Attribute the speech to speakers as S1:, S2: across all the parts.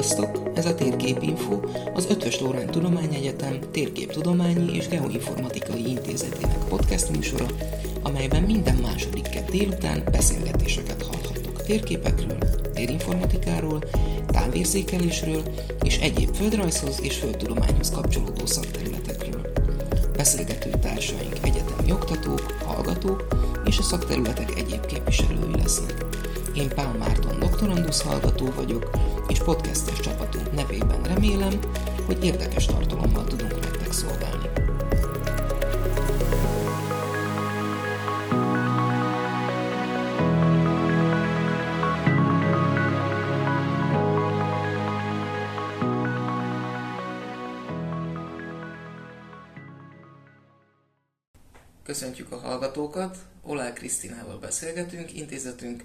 S1: Sziasztok! Ez a Térképinfo, az Ötvös Lórán Tudományegyetem Térképtudományi és Geoinformatikai Intézetének podcast műsora, amelyben minden második kett délután beszélgetéseket hallhattok térképekről, térinformatikáról, távérzékelésről és egyéb földrajzhoz és földtudományhoz kapcsolódó szakterületekről. Beszélgető társaink egyetemi oktatók, hallgatók és a szakterületek egyéb képviselői lesznek. Én Pál Márton doktorandusz hallgató vagyok, és podcastes csapatunk nevében remélem, hogy érdekes tartalommal tudunk nektek szolgálni. Köszöntjük a hallgatókat, Olá Krisztinával beszélgetünk, intézetünk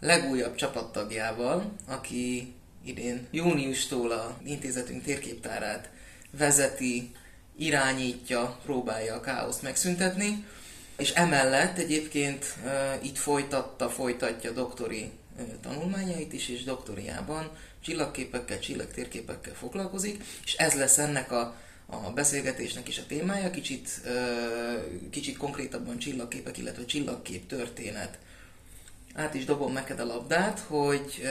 S1: legújabb csapattagjával, aki idén júniustól a intézetünk térképtárát vezeti, irányítja, próbálja a káoszt megszüntetni, és emellett egyébként e, itt folytatta, folytatja doktori e, tanulmányait is, és doktoriában csillagképekkel, csillagtérképekkel foglalkozik, és ez lesz ennek a, a beszélgetésnek is a témája, kicsit, e, kicsit konkrétabban csillagképek, illetve csillagkép történet át is dobom neked a labdát, hogy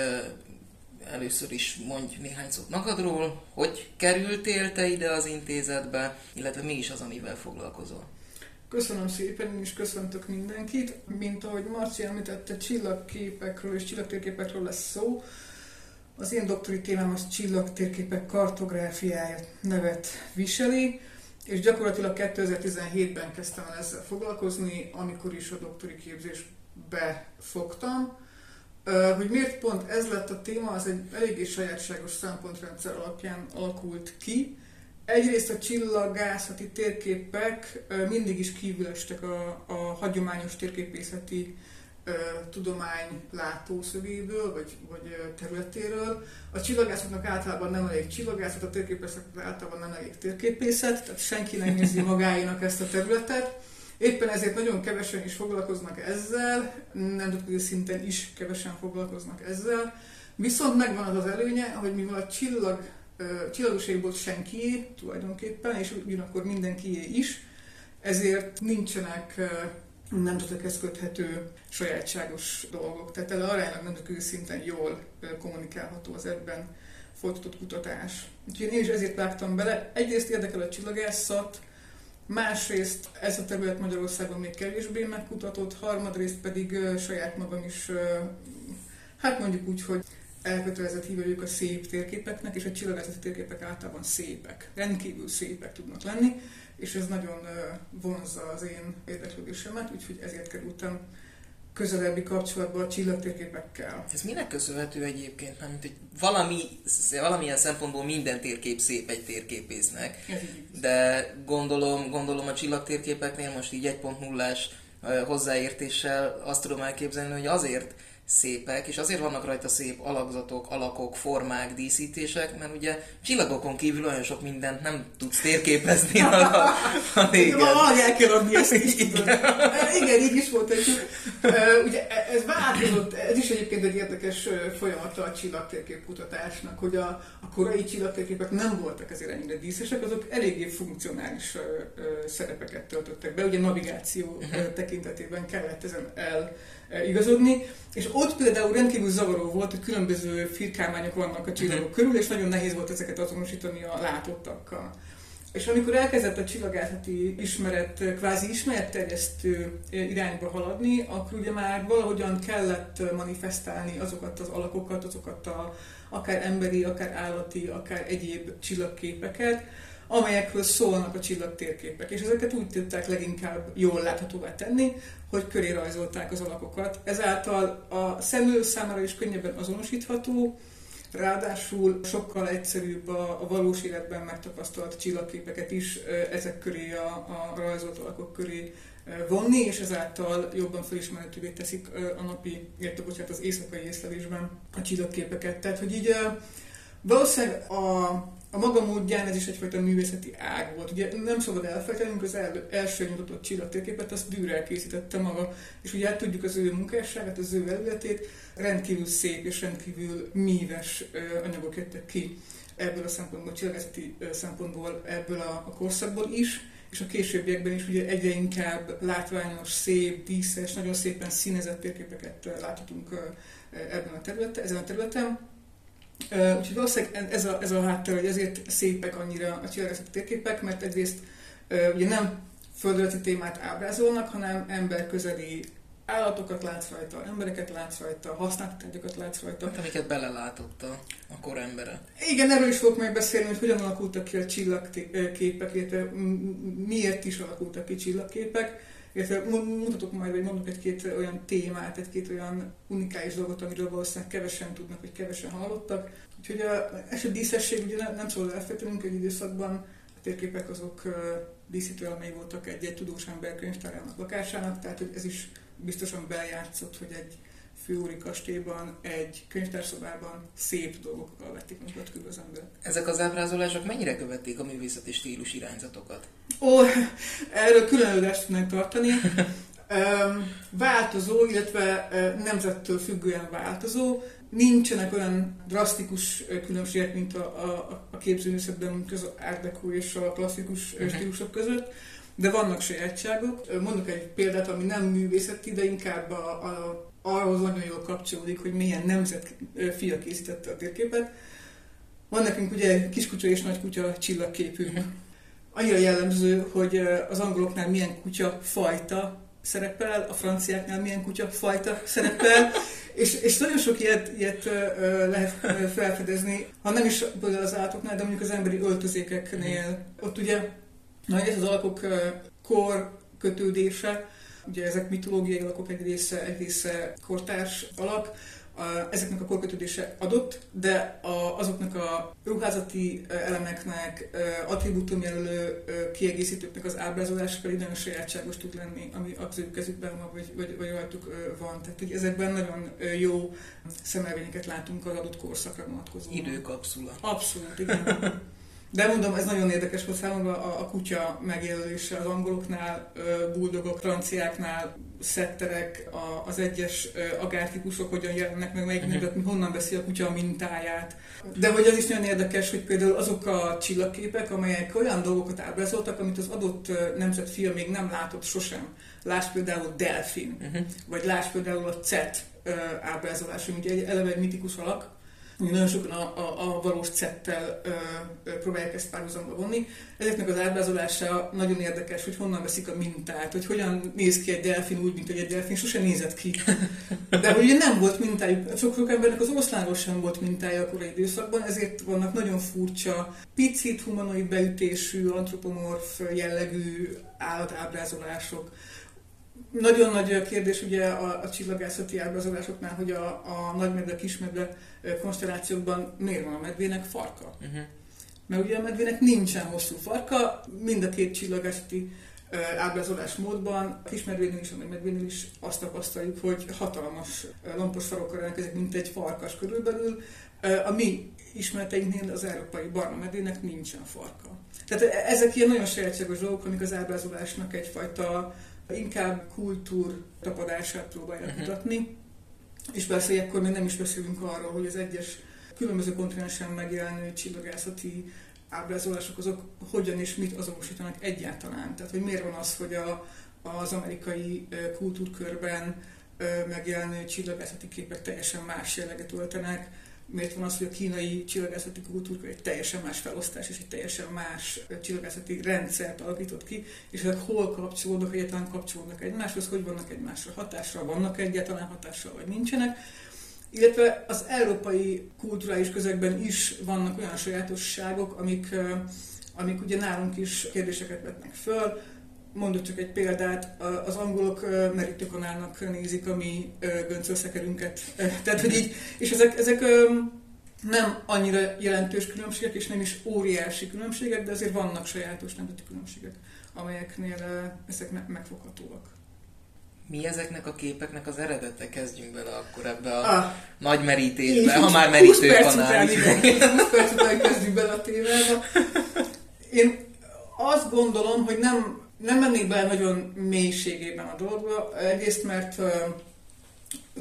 S1: először is mondj néhány szót magadról, hogy kerültél te ide az intézetbe, illetve mi is az, amivel foglalkozol.
S2: Köszönöm szépen, én is köszöntök mindenkit. Mint ahogy Marci említette, csillagképekről és csillagtérképekről lesz szó. Az én doktori témám az csillagtérképek kartográfiája nevet viseli, és gyakorlatilag 2017-ben kezdtem el ezzel foglalkozni, amikor is a doktori képzés befogtam. Hogy miért pont ez lett a téma, az egy eléggé sajátságos szempontrendszer alapján alakult ki. Egyrészt a csillagászati térképek mindig is kívül estek a, a hagyományos térképészeti tudomány látószögéből, vagy, vagy területéről. A csillagászatnak általában nem elég csillagászat, a térképészeknek általában nem elég térképészet, tehát senki nem érzi magáénak ezt a területet. Éppen ezért nagyon kevesen is foglalkoznak ezzel, nemzetközi szinten is kevesen foglalkoznak ezzel. Viszont megvan az az előnye, hogy mivel a csillag, csillagosságból senkié tulajdonképpen, és ugyanakkor mindenkié is, ezért nincsenek nemzetekhez köthető sajátságos dolgok. Tehát el aránylag nemzetközi szinten jól kommunikálható az ebben folytatott kutatás. Úgyhogy én is ezért vágtam bele. Egyrészt érdekel a csillagászat, Másrészt ez a terület Magyarországon még kevésbé megkutatott, harmadrészt pedig saját magam is, hát mondjuk úgy, hogy elkötelezett hívőjük a szép térképeknek, és a csillagászati térképek általában szépek, rendkívül szépek tudnak lenni, és ez nagyon vonzza az én érdeklődésemet, úgyhogy ezért kerültem közelebbi kapcsolatban a csillagtérképekkel.
S1: Ez minek köszönhető egyébként? Mert hogy valami, valamilyen szempontból minden térkép szép egy térképésznek, de gondolom, gondolom a csillagtérképeknél most így 1.0-ás hozzáértéssel azt tudom elképzelni, hogy azért szépek, és azért vannak rajta szép alakzatok, alakok, formák, díszítések, mert ugye csillagokon kívül olyan sok mindent nem tudsz térképezni a,
S2: a régen. Valahogy el kell adni ezt is, Igen. Igen, így is volt egy. Ugye e, ez változott, ez is egyébként egy érdekes folyamata a csillagtérképkutatásnak, hogy a, a korai csillagtérképek nem voltak ezért ennyire díszesek, azok eléggé funkcionális szerepeket töltöttek be, ugye navigáció uh-huh. tekintetében kellett ezen el igazodni, és ott például rendkívül zavaró volt, hogy különböző firkálmányok vannak a csillagok uh-huh. körül, és nagyon nehéz volt ezeket azonosítani a látottakkal. És amikor elkezdett a csillagászati ismeret, kvázi ismeretterjesztő irányba haladni, akkor ugye már valahogyan kellett manifestálni azokat az alakokat, azokat a akár emberi, akár állati, akár egyéb csillagképeket, amelyekről szólnak a csillagtérképek, és ezeket úgy tudták leginkább jól láthatóvá tenni, hogy köré rajzolták az alakokat. Ezáltal a szemlő számára is könnyebben azonosítható, Ráadásul sokkal egyszerűbb a, a valós életben megtapasztalt csillagképeket is ezek köré, a, a rajzolt alakok köré vonni, és ezáltal jobban felismerhetővé teszik a napi, illetve bocsánat, az éjszakai észlelésben a csillagképeket. Tehát, hogy így Valószínűleg a, a maga módján ez is egyfajta művészeti ág volt. Ugye nem szabad elfelejtenünk, az el, első nyugodott csillagtérképet azt Dürer készítette maga, és ugye hát tudjuk az ő munkásságát, az ő előletét, rendkívül szép és rendkívül míves anyagok jöttek ki ebből a szempontból, csillagászati szempontból ebből a, a korszakból is, és a későbbiekben is ugye egyre inkább látványos, szép, díszes, nagyon szépen színezett térképeket láthatunk ebben a területen, ezen a területen. Úgyhogy valószínűleg ez a, ez a háttér, hogy ezért szépek annyira a csillagászati térképek, mert egyrészt ugye nem földrajzi témát ábrázolnak, hanem emberközeli állatokat látsz rajta, embereket látsz rajta, használt tárgyakat látsz rajta.
S1: Hát, amiket belelátott a, a kor embere.
S2: Igen, erről is fogok majd beszélni, hogy hogyan alakultak ki a csillagképek, illetve miért is alakultak ki csillagképek. Illetve mutatok majd, vagy mondok egy-két olyan témát, egy-két olyan unikális dolgot, amiről valószínűleg kevesen tudnak, vagy kevesen hallottak. Úgyhogy a, és a díszesség ugye nem, nem szabad hogy időszakban a térképek azok díszítő elemei voltak egy-egy tudós ember könyvtárának lakásának, tehát hogy ez is biztosan bejátszott, hogy egy főúri kastélyban, egy könyvtárszobában szép dolgokkal vették körül az emberek.
S1: Ezek az ábrázolások mennyire követték a művészeti stílus irányzatokat?
S2: Ó, erről külön tudnánk tartani. változó, illetve nemzettől függően változó. Nincsenek olyan drasztikus különbségek, mint a, a, a képzőművészetben, mint az Art Deco és a klasszikus uh-huh. stílusok között de vannak sajátságok. Mondok egy példát, ami nem művészeti, de inkább a, a, ahhoz nagyon jól kapcsolódik, hogy milyen nemzet fia készítette a térképet. Van nekünk ugye kiskutya és nagykutya csillagképünk. Annyira jellemző, hogy az angoloknál milyen kutya fajta szerepel, a franciáknál milyen kutya fajta szerepel, és, és nagyon sok ilyet, ilyet lehet felfedezni, ha nem is az állatoknál, de mondjuk az emberi öltözékeknél. Ott ugye Na, ez az alakok kor kötődése, ugye ezek mitológiai alakok egy része, egy része kortárs alak, ezeknek a korkötődése adott, de a, azoknak a ruházati elemeknek, attribútumjelölő kiegészítőknek az ábrázolása pedig nagyon sajátságos tud lenni, ami az ő kezükben van, vagy, vagy, vagy rajtuk van. Tehát hogy ezekben nagyon jó szemelvényeket látunk az adott korszakra vonatkozóan.
S1: Időkapszula.
S2: Abszolút, igen. De mondom, ez nagyon érdekes volt számomra a, a kutya megjelölése az angoloknál, buldogok, franciáknál, szetterek, a, az egyes agártikusok hogyan jelennek meg, melyik uh-huh. Mhm. honnan veszi a kutya a mintáját. De hogy az is nagyon érdekes, hogy például azok a csillagképek, amelyek olyan dolgokat ábrázoltak, amit az adott nemzetfilm még nem látott sosem. Láss például Delfin, uh-huh. vagy láss például a Cet ábrázolás, ami ugye eleve egy mitikus alak, nagyon sokan a, a, a valós cettel ö, ö, próbálják ezt párhuzamba vonni. Ezeknek az ábrázolása nagyon érdekes, hogy honnan veszik a mintát, hogy hogyan néz ki egy delfin úgy, mint hogy egy delfin sose nézett ki. De hogy ugye nem volt mintájuk, sok-sok embernek az oroszlánról sem volt mintája a korai időszakban, ezért vannak nagyon furcsa, picit humanoid beütésű, antropomorf jellegű állatábrázolások nagyon nagy kérdés ugye a, a csillagászati ábrázolásoknál, hogy a, a nagymedve, kismedve konstellációkban miért van a medvének farka. Uh-huh. Mert ugye a medvének nincsen hosszú farka, mind a két csillagászati ábrázolás módban, a kismedvénél is, a medvénél is azt tapasztaljuk, hogy hatalmas lampos farokkal rendelkezik, mint egy farkas körülbelül. A mi ismereteinknél az európai barna medvének nincsen farka. Tehát e, ezek ilyen nagyon sajátságos dolgok, amik az ábrázolásnak egyfajta inkább kultúr tapadását próbálják uh-huh. mutatni, és persze akkor még nem is beszélünk arról, hogy az egyes különböző kontinensen megjelenő csillagászati ábrázolások azok hogyan és mit azonosítanak egyáltalán. Tehát, hogy miért van az, hogy a, az amerikai kultúrkörben megjelenő csillagászati képek teljesen más jelleget öltenek, miért van az, hogy a kínai csillagászati kultúrkör egy teljesen más felosztás és egy teljesen más csillagászati rendszert alakított ki, és ezek hol kapcsolódnak, egyáltalán kapcsolódnak egymáshoz, hogy vannak egymásra hatással, vannak egyáltalán hatással, vagy nincsenek. Illetve az európai kulturális közegben is vannak olyan sajátosságok, amik, amik ugye nálunk is kérdéseket vetnek föl, mondok csak egy példát, az angolok merítőkanálnak nézik a mi göncölszekerünket. Tehát, hogy így, és ezek, ezek nem annyira jelentős különbségek, és nem is óriási különbségek, de azért vannak sajátos nemzeti különbségek, amelyeknél ezek megfoghatóak.
S1: mi ezeknek a képeknek az eredete? Kezdjünk bele akkor ebbe a
S2: Ah,
S1: nagy merítésbe, ha már
S2: 20 perc után,
S1: is.
S2: igen, 20 perc után kezdjük bele a témába. Én azt gondolom, hogy nem, nem mennék bele nagyon mélységében a dolgba. Egyrészt, mert uh,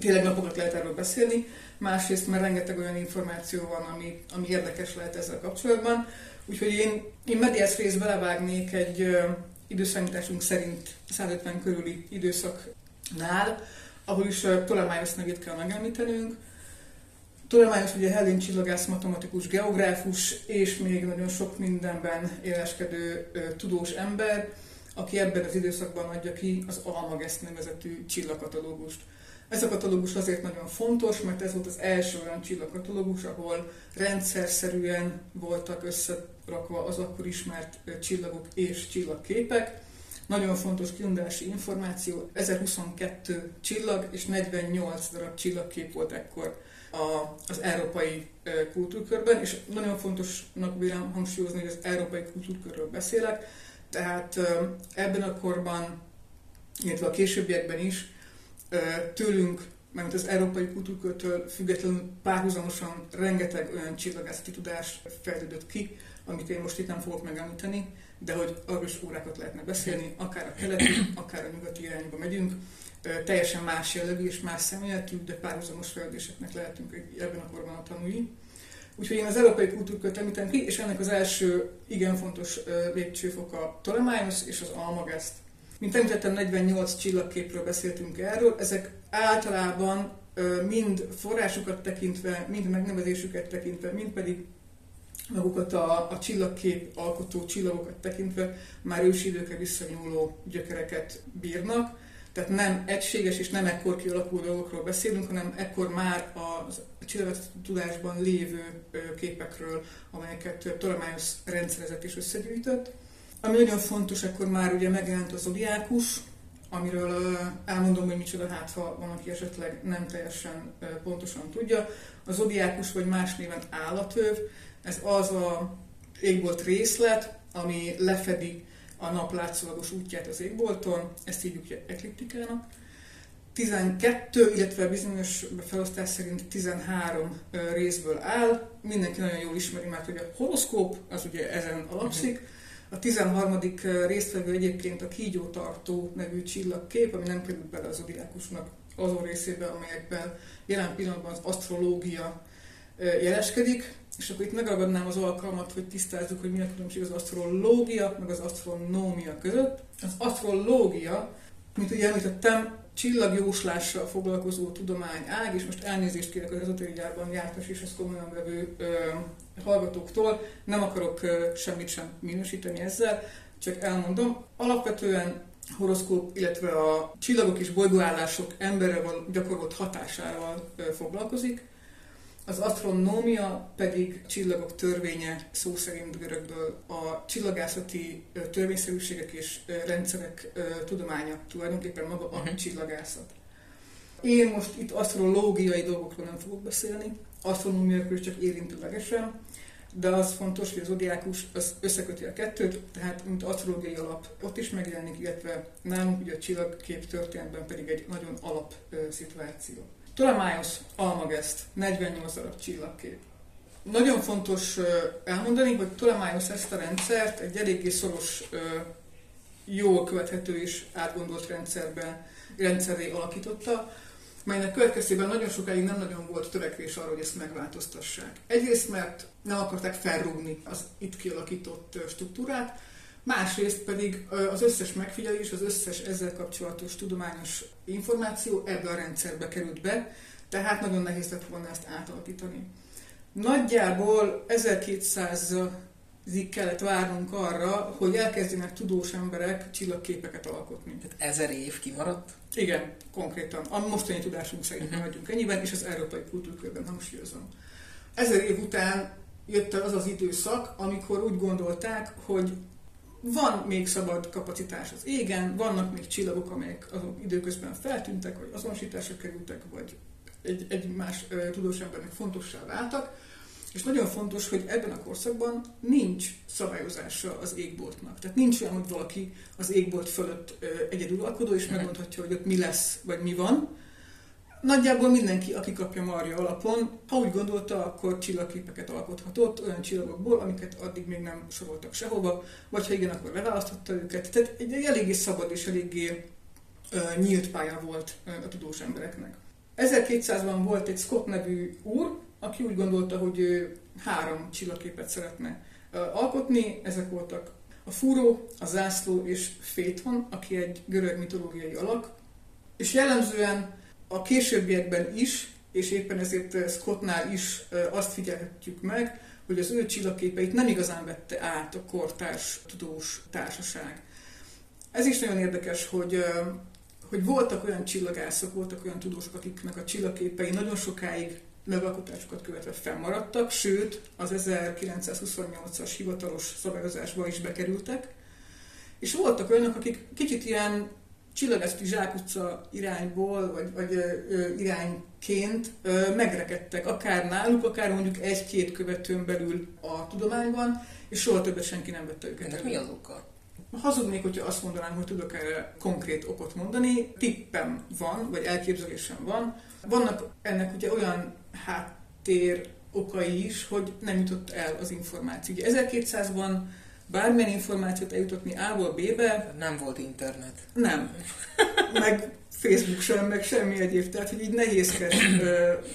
S2: tényleg napokat lehet erről beszélni, másrészt, mert rengeteg olyan információ van, ami, ami érdekes lehet ezzel kapcsolatban. Úgyhogy én, én mediász rész belevágnék egy uh, időszámításunk szerint 150 körüli időszaknál, ahol is uh, Ptolemaios nevét kell megemlítenünk. Ptolemaios ugye hellén csillagász, matematikus, geográfus, és még nagyon sok mindenben éleskedő ö, tudós ember, aki ebben az időszakban adja ki az Almagest nevezetű csillagkatalógust. Ez a katalógus azért nagyon fontos, mert ez volt az első olyan csillagkatalógus, ahol rendszerszerűen voltak összerakva az akkor ismert csillagok és csillagképek. Nagyon fontos kiindulási információ, 1022 csillag és 48 darab csillagkép volt ekkor a, az európai kultúrkörben, és nagyon fontosnak vélem hangsúlyozni, hogy az európai kultúrkörről beszélek, tehát ebben a korban, illetve a későbbiekben is tőlünk, mert az európai kultúrkörtől függetlenül párhuzamosan rengeteg olyan csillagászati tudás fejlődött ki, amit én most itt nem fogok megemlíteni, de hogy arról is órákat lehetne beszélni, akár a keleti, akár a nyugati irányba megyünk, teljesen más jellegű és más szemléletű, de párhuzamos fejlődéseknek lehetünk ebben a korban a tanúi. Úgyhogy én az európai kultúrkört említem ki, és ennek az első igen fontos ö, lépcsőfok a Ptolemaios és az Almagest. Mint említettem, 48 csillagképről beszéltünk erről, ezek általában mind forrásukat tekintve, mind megnevezésüket tekintve, mind pedig magukat a, a csillagkép alkotó csillagokat tekintve már ősi időkre visszanyúló gyökereket bírnak. Tehát nem egységes és nem ekkor kialakuló dolgokról beszélünk, hanem ekkor már a tudásban lévő képekről, amelyeket Ptolemaios rendszerezett és összegyűjtött. Ami nagyon fontos, akkor már ugye megjelent az zodiákus, amiről elmondom, hogy micsoda, hát ha van, aki esetleg nem teljesen pontosan tudja. A zodiákus, vagy más néven állatöv, ez az a égbolt részlet, ami lefedi a nap látszólagos útját az égbolton, ezt hívjuk ekliptikának. 12, illetve bizonyos felosztás szerint 13 ö, részből áll. Mindenki nagyon jól ismeri már, hogy a horoszkóp az ugye ezen alapszik. A 13. résztvevő egyébként a kígyótartó nevű csillagkép, ami nem került bele az zodiákusnak azon részébe, amelyekben jelen pillanatban az asztrológia jeleskedik. És akkor itt megragadnám az alkalmat, hogy tisztázzuk, hogy mi a különbség az asztrológia, meg az asztronómia között. Az asztrológia, mint ugye említettem, csillagjóslással foglalkozó tudomány ág, és most elnézést kérek az ezotérigyárban jártas és ezt komolyan vevő ö, hallgatóktól, nem akarok ö, semmit sem minősíteni ezzel, csak elmondom. Alapvetően horoszkóp, illetve a csillagok és bolygóállások emberre gyakorolt hatásával ö, foglalkozik. Az asztronómia pedig csillagok törvénye, szó szerint görögből a csillagászati törvényszerűségek és rendszerek tudománya, tulajdonképpen maga a
S1: Mhm.
S2: csillagászat. Én most itt asztrológiai dolgokról nem fogok beszélni, asztronómiákról csak érintőlegesen, de az fontos, hogy az zodiákus az összeköti a kettőt, tehát mint asztrológiai alap ott is megjelenik, illetve nálunk ugye a csillagkép történetben pedig egy nagyon alap ö, szituáció. Ptolemaios Almagest, 48 darab csillagkép. Nagyon fontos elmondani, hogy Ptolemaios ezt a rendszert egy eléggé szoros, jól követhető és átgondolt rendszerben, rendszerré alakította, melynek következtében nagyon sokáig nem nagyon volt törekvés arra, hogy ezt megváltoztassák. Egyrészt, mert nem akarták felrúgni az itt kialakított struktúrát, másrészt pedig az összes megfigyelés, az összes ezzel kapcsolatos tudományos információ ebbe a rendszerbe került be, tehát nagyon nehéz lett volna ezt átalakítani. Nagyjából 1200-ig kellett várnunk arra, hogy elkezdjenek tudós emberek csillagképeket alkotni.
S1: Tehát ezer év kimaradt.
S2: Igen, konkrétan. A mostani tudásunk szerint maradjunk ennyiben, és az európai kultúrkörben hangsúlyozom. Ezer év után jött el az az időszak, amikor úgy gondolták, hogy van még szabad kapacitás az égen, vannak még csillagok, amelyek azok időközben feltűntek, vagy azonosításra kerültek, vagy egy, egy más ö, tudós embernek fontossá váltak, És nagyon fontos, hogy ebben a korszakban nincs szabályozása az égboltnak. Tehát nincs olyan, hogy valaki az égbolt fölött egyedülalkodó, és megmondhatja, hogy ott mi lesz, vagy mi van. Nagyjából mindenki, aki kapja Marja alapon, ha úgy gondolta, akkor csillagképeket alkothatott olyan csillagokból, amiket addig még nem soroltak sehova, vagy ha igen, akkor leválasztotta őket. Tehát egy eléggé szabad és eléggé uh, nyílt pálya volt uh, a tudós embereknek. 1200-ban volt egy Scott nevű úr, aki úgy gondolta, hogy ő három csillagképet szeretne alkotni. Ezek voltak a fúró, a zászló és Féton, aki egy görög mitológiai alak. És jellemzően a későbbiekben is, és éppen ezért Scottnál is azt figyelhetjük meg, hogy az ő csillagképeit nem igazán vette át a kortárs tudós társaság. Ez is nagyon érdekes, hogy hogy voltak olyan csillagászok, voltak olyan tudósok, akiknek a csillagképei nagyon sokáig megalkotásokat követve fennmaradtak, sőt, az 1928-as hivatalos szabályozásba is bekerültek, és voltak olyanok, akik kicsit ilyen csillagászati zsákutca irányból, vagy, vagy ö, irányként ö, megrekedtek, akár náluk, akár mondjuk egy-két követőn belül a tudományban, és soha többet senki nem vette őket.
S1: Ennek mi az oka?
S2: Hazudnék, hogyha azt mondanám, hogy tudok erre konkrét okot mondani. Tippem van, vagy elképzelésem van. Vannak ennek ugye olyan háttér okai is, hogy nem jutott el az információ. Ugye 1200-ban bármilyen információt eljutatni A-ból B-be...
S1: Nem volt internet.
S2: Nem. Meg Facebook sem, meg semmi egyéb. Tehát, hogy így nehézkes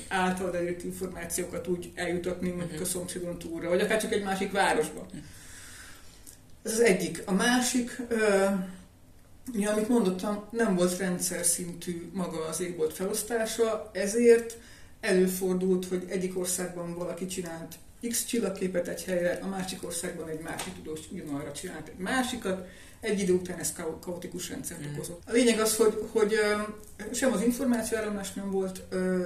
S2: által elért információkat úgy eljutatni mondjuk a szomszédon túlra, vagy akár csak egy másik városba. Ez az egyik. A másik, uh, amit mondottam, nem volt rendszer szintű maga az égbolt felosztása, ezért előfordult, hogy egyik országban valaki csinált X csillagképet egy helyre, a másik országban egy másik tudós ugyanarra csinált egy másikat, egy idő után ez kaotikus rendszert mm. okozott. A lényeg az, hogy, hogy sem az információ nem volt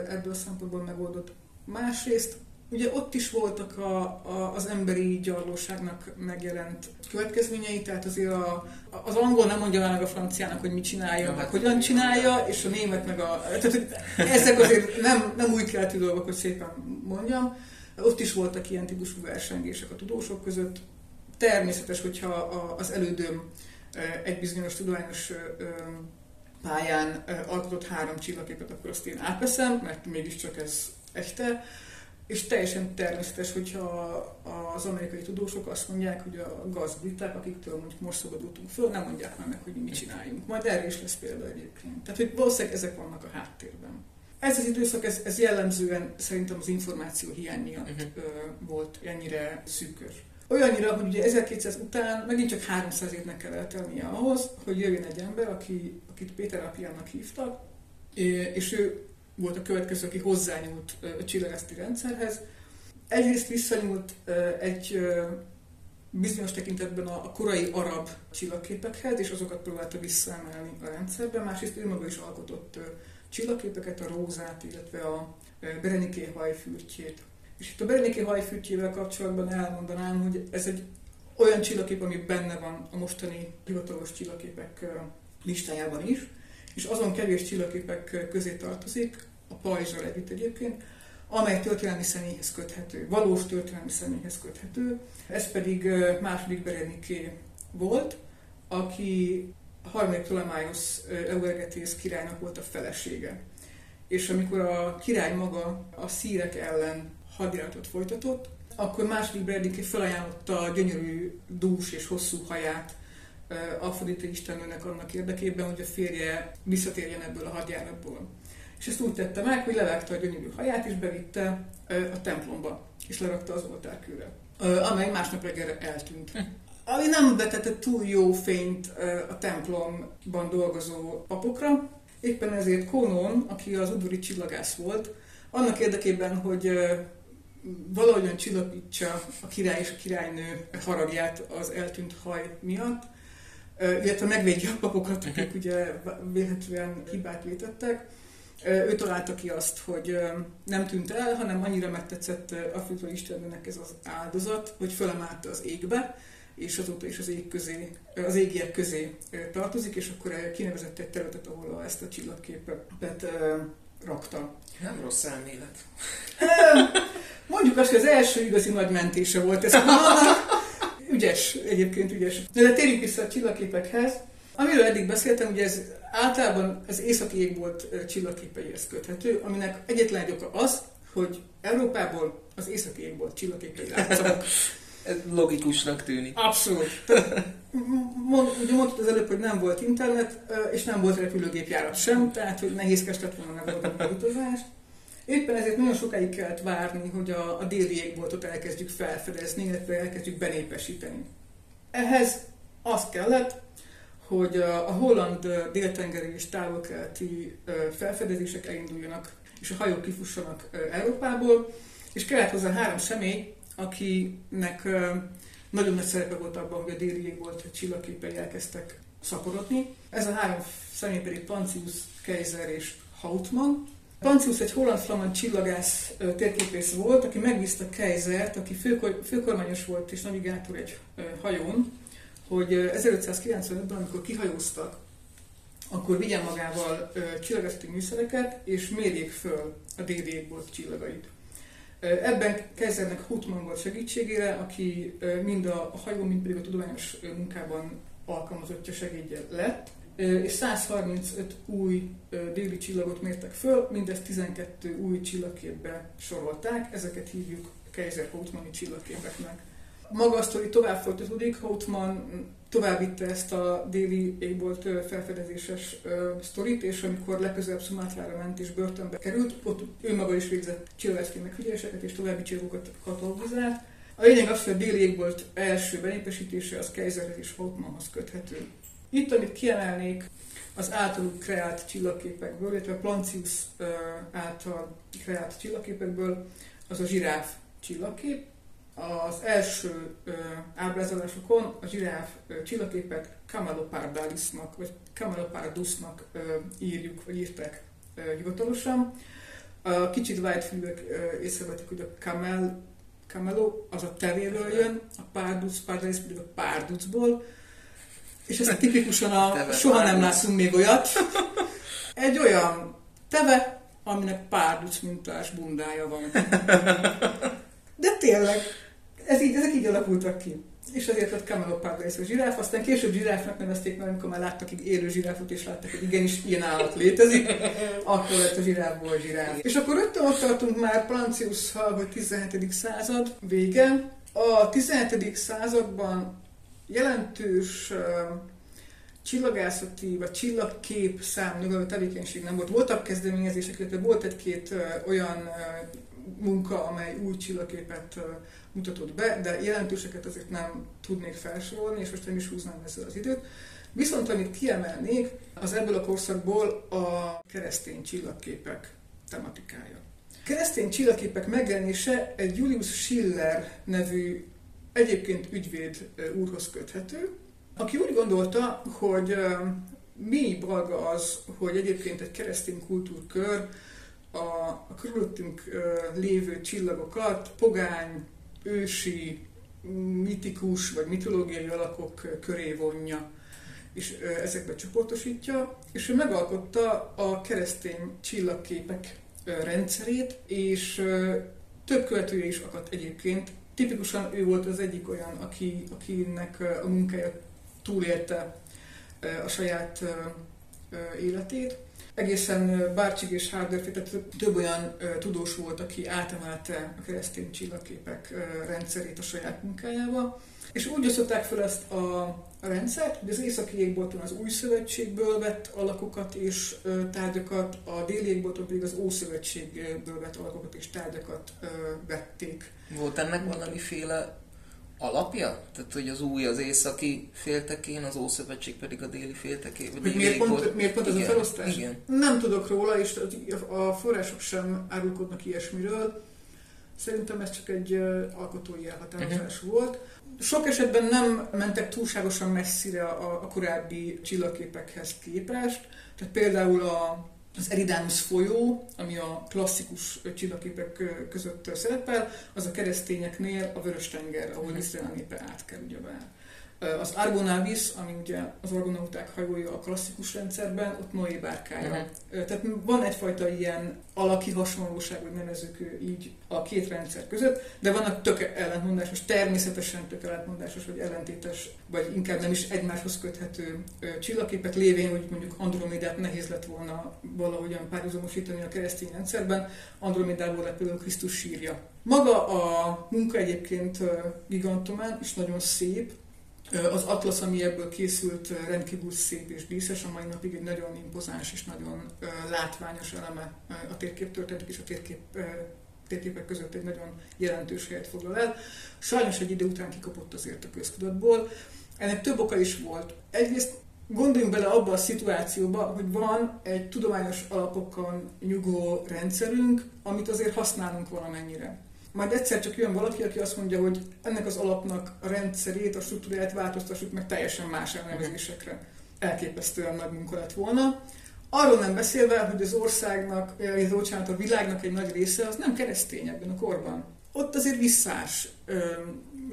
S2: ebből a szempontból megoldott. Másrészt Ugye ott is voltak a, a, az emberi gyarlóságnak megjelent következményei, tehát azért a, az angol nem mondja meg a franciának, hogy mit csinálja, meg hogyan csinálja, és a német meg a... Tehát ezek azért nem, nem új keletű dolgok, hogy szépen mondjam. Ott is voltak ilyen típusú versengések a tudósok között. Természetes, hogyha az elődöm egy bizonyos tudományos pályán alkotott három csillagképet, akkor azt én átveszem, mert mégiscsak ez echte és teljesen természetes, hogyha az amerikai tudósok azt mondják, hogy a gazbriták, akiktől mondjuk most szabadultunk föl, nem mondják már meg, hogy mi mit csináljunk. Majd erre is lesz példa egyébként. Tehát, hogy valószínűleg ezek vannak a háttérben. Ez az időszak, ez, ez jellemzően szerintem az információ hiány miatt uh-huh. ö, volt ennyire szűkös. Olyannyira, hogy ugye 1200 után megint csak 300 évnek kell eltelnie ahhoz, hogy jöjjön egy ember, aki, akit Péter Apiának hívtak, és ő volt a következő, aki hozzányúlt a csillagászati rendszerhez. Egyrészt visszanyúlt egy bizonyos tekintetben a korai arab csillagképekhez, és azokat próbálta visszaemelni a rendszerbe. Másrészt ő maga is alkotott csillagképeket, a rózát, illetve a Bereniké hajfürtjét. És itt a Bereniké hajfürtjével kapcsolatban elmondanám, hogy ez egy olyan csillagkép, ami benne van a mostani hivatalos csillagképek listájában is, és azon kevés csillagképek közé tartozik, a pajzsal együtt egyébként, amely történelmi személyhez köthető, valós történelmi személyhez köthető. Ez pedig második Bereniké volt, aki a harmadik Ptolemaios Euergetész királynak volt a felesége. És amikor a király maga a szírek ellen hadjáratot folytatott, akkor második Bereniké felajánlotta a gyönyörű, dús és hosszú haját Afrodite istennőnek annak érdekében, hogy a férje visszatérjen ebből a hadjáratból. És ezt úgy tette meg, hogy levágta a gyönyörű haját, és bevitte a templomba, és lerakta az oltárkőre, amely másnap reggelre eltűnt. Ami nem vetette túl jó fényt a templomban dolgozó papokra, éppen ezért Konon, aki az udvari csillagász volt, annak érdekében, hogy valahogyan csillapítsa a király és a királynő haragját az eltűnt haj miatt, illetve megvédje a papokat, akik mhm. ugye véletlenül hibát vétettek. Ő találta ki azt, hogy nem tűnt el, hanem annyira megtetszett Afrika Istennek ez az áldozat, hogy fölemelte az égbe, és azóta is az ég közé, az égiek közé tartozik, és akkor kinevezett egy területet, ahol ezt a csillagképet rakta.
S1: Nem rossz elmélet.
S2: Mondjuk azt, hogy az első igazi nagy mentése volt ez. ügyes, egyébként ügyes. De térjünk vissza a csillagképekhez. Amiről eddig beszéltem, ugye ez általában az északi ég volt csillagképeihez köthető, aminek egyetlen egy oka az, hogy Európából az északi ég volt csillagképei látszanak.
S1: Ez logikusnak tűnik.
S2: Abszolút. Mond, ugye mondtad az előbb, hogy nem volt internet, és nem volt repülőgépjárat sem, tehát hogy nehézkes lett volna megoldani a utazást. Éppen ezért nagyon sokáig kellett várni, hogy a, a déli égboltot elkezdjük felfedezni, illetve elkezdjük benépesíteni. Ehhez az kellett, hogy a, a holland déltengeri és távol-keleti felfedezések elinduljanak, és a hajók kifussanak Európából, és kellett hozzá három személy, akinek nagyon nagy szerepe volt abban, hogy a déli égbolt csillagképei elkezdtek szaporodni. Ez a három személy pedig Pancius, Kaiser és Hautmann. Pancius egy holland-flamand csillagász térképész volt, aki megbízta Keizert, aki főkormányos volt és navigátor egy hajón, hogy 1595-ben, amikor kihajóztak, akkor vigyen magával csillagászati műszereket, és mérjék föl a déli égbolt csillagait. Ebben Keizernek Hutman volt segítségére, aki mind a hajó, mind pedig a tudományos munkában alkalmazottja segédje lett, és 135 új déli csillagot mértek föl, mindezt 12 új csillagképbe sorolták, ezeket hívjuk Kaiser Houtmani csillagképeknek. Maga a sztori tovább folytatódik, Houtman tovább vitte ezt a déli égbolt felfedezéses sztorit, és amikor legközelebb Szumátrára ment és börtönbe került, ott ő maga is végzett csillagászati megfigyeléseket és további csillagokat katalogizált. A lényeg az, hogy a déli égbolt első benépesítése az Kaiserhez és Houtmanhoz köthető. Itt, amit kiemelnék, az általuk kreált csillagképekből, illetve Plancius által kreált csillagképekből, az a zsiráf csillagkép. Az első ábrázolásokon a zsiráf csillagképet Camelopardalisnak, vagy Camelopardusnak írjuk, vagy írták hivatalosan. A kicsit vágyfülőek észrevetik, hogy a camel, camelo az a tevéről jön, a pardus, pardalis pedig a párducból, és ez tipikusan a teve soha nem látunk még olyat. Egy olyan teve, aminek párduc mintás bundája van. De tényleg, ez így, ezek így alakultak ki. És azért lett Camelopard rész a zsiráf, aztán később zsiráfnak nevezték meg, amikor már láttak egy élő zsiráfot, és láttak, hogy igenis ilyen állat létezik, akkor lett a zsiráfból zsiráf. És akkor rögtön ott tartunk már plancius hogy 17. század vége. A 17. században jelentős uh, csillagászati vagy csillagkép számnyugaló tevékenység nem volt. Voltak kezdeményezések, illetve volt egy-két uh, olyan uh, munka, amely új csillagképet mutatott be, de jelentőseket azért nem tudnék felsorolni, és most nem is húznám ezzel az időt. Viszont amit kiemelnék, az ebből a korszakból a keresztény csillagképek tematikája. Keresztény csillagképek megjelenése egy Julius Schiller nevű egyébként ügyvéd úrhoz köthető, aki úgy gondolta, hogy mi balga az, hogy egyébként egy keresztény kultúrkör a, körülöttünk lévő csillagokat pogány, ősi, mitikus vagy mitológiai alakok köré vonja, és ezekbe csoportosítja, és ő megalkotta a keresztény csillagképek rendszerét, és több követője is akadt egyébként. Tipikusan ő volt az egyik olyan, aki, akinek a munkája túlélte a saját életét. Egészen Bárcsig és Hardörfi, tehát több olyan tudós volt, aki átemelte a keresztény csillagképek rendszerét a saját munkájába. És úgy osztották fel ezt a rendszert, hogy az északi égbolton az új szövetségből vett alakokat és tárgyakat, a déli égbolton pedig az ószövetségből vett alakokat és tárgyakat vették.
S1: Volt ennek valamiféle alapja? Tehát, hogy az új az északi féltekén, az Ószövetség pedig a déli féltekén?
S2: Hogy miért pont, miért pont ez a felosztás? Igen. Nem tudok róla, és a források sem árulkodnak ilyesmiről. Szerintem ez csak egy alkotói elhatározás uh-huh. volt. Sok esetben nem mentek túlságosan messzire a, a korábbi csillagképekhez képest. Tehát például a az Eridanus folyó, ami a klasszikus csillagképek között szerepel, az a keresztényeknél a Vörös-tenger, ahol Izrael népe átkel ugyebár. Az Argonavis, ami ugye az argonauták hajója a klasszikus rendszerben, ott Noé bárkája. Uh-huh. Tehát van egyfajta ilyen alaki hasonlóság, hogy nevezük így a két rendszer között, de vannak tök ellentmondásos, természetesen tök ellentmondásos, vagy ellentétes, vagy inkább nem is egymáshoz köthető csillagképek lévén, hogy mondjuk Andromedát nehéz lett volna valahogyan párhuzamosítani a keresztény rendszerben, Andromedából lett például Krisztus sírja. Maga a munka egyébként gigantomán, és nagyon szép, az Atlas, ami ebből készült, rendkívül szép és díszes, a mai napig egy nagyon impozáns és nagyon látványos eleme a térképtörténetek és a térkép, térképek között egy nagyon jelentős helyet foglal el. Sajnos egy idő után kikapott azért a köztudatból. Ennek több oka is volt. Egyrészt gondoljunk bele abba a szituációba, hogy van egy tudományos alapokon nyugó rendszerünk, amit azért használunk valamennyire majd egyszer csak jön valaki, aki azt mondja, hogy ennek az alapnak a rendszerét, a struktúráját változtassuk meg teljesen más elnevezésekre. Elképesztően nagy munka lett volna. Arról nem beszélve, hogy az országnak, vagy bocsánat, a világnak egy nagy része az nem keresztény ebben a korban. Ott azért visszás ö,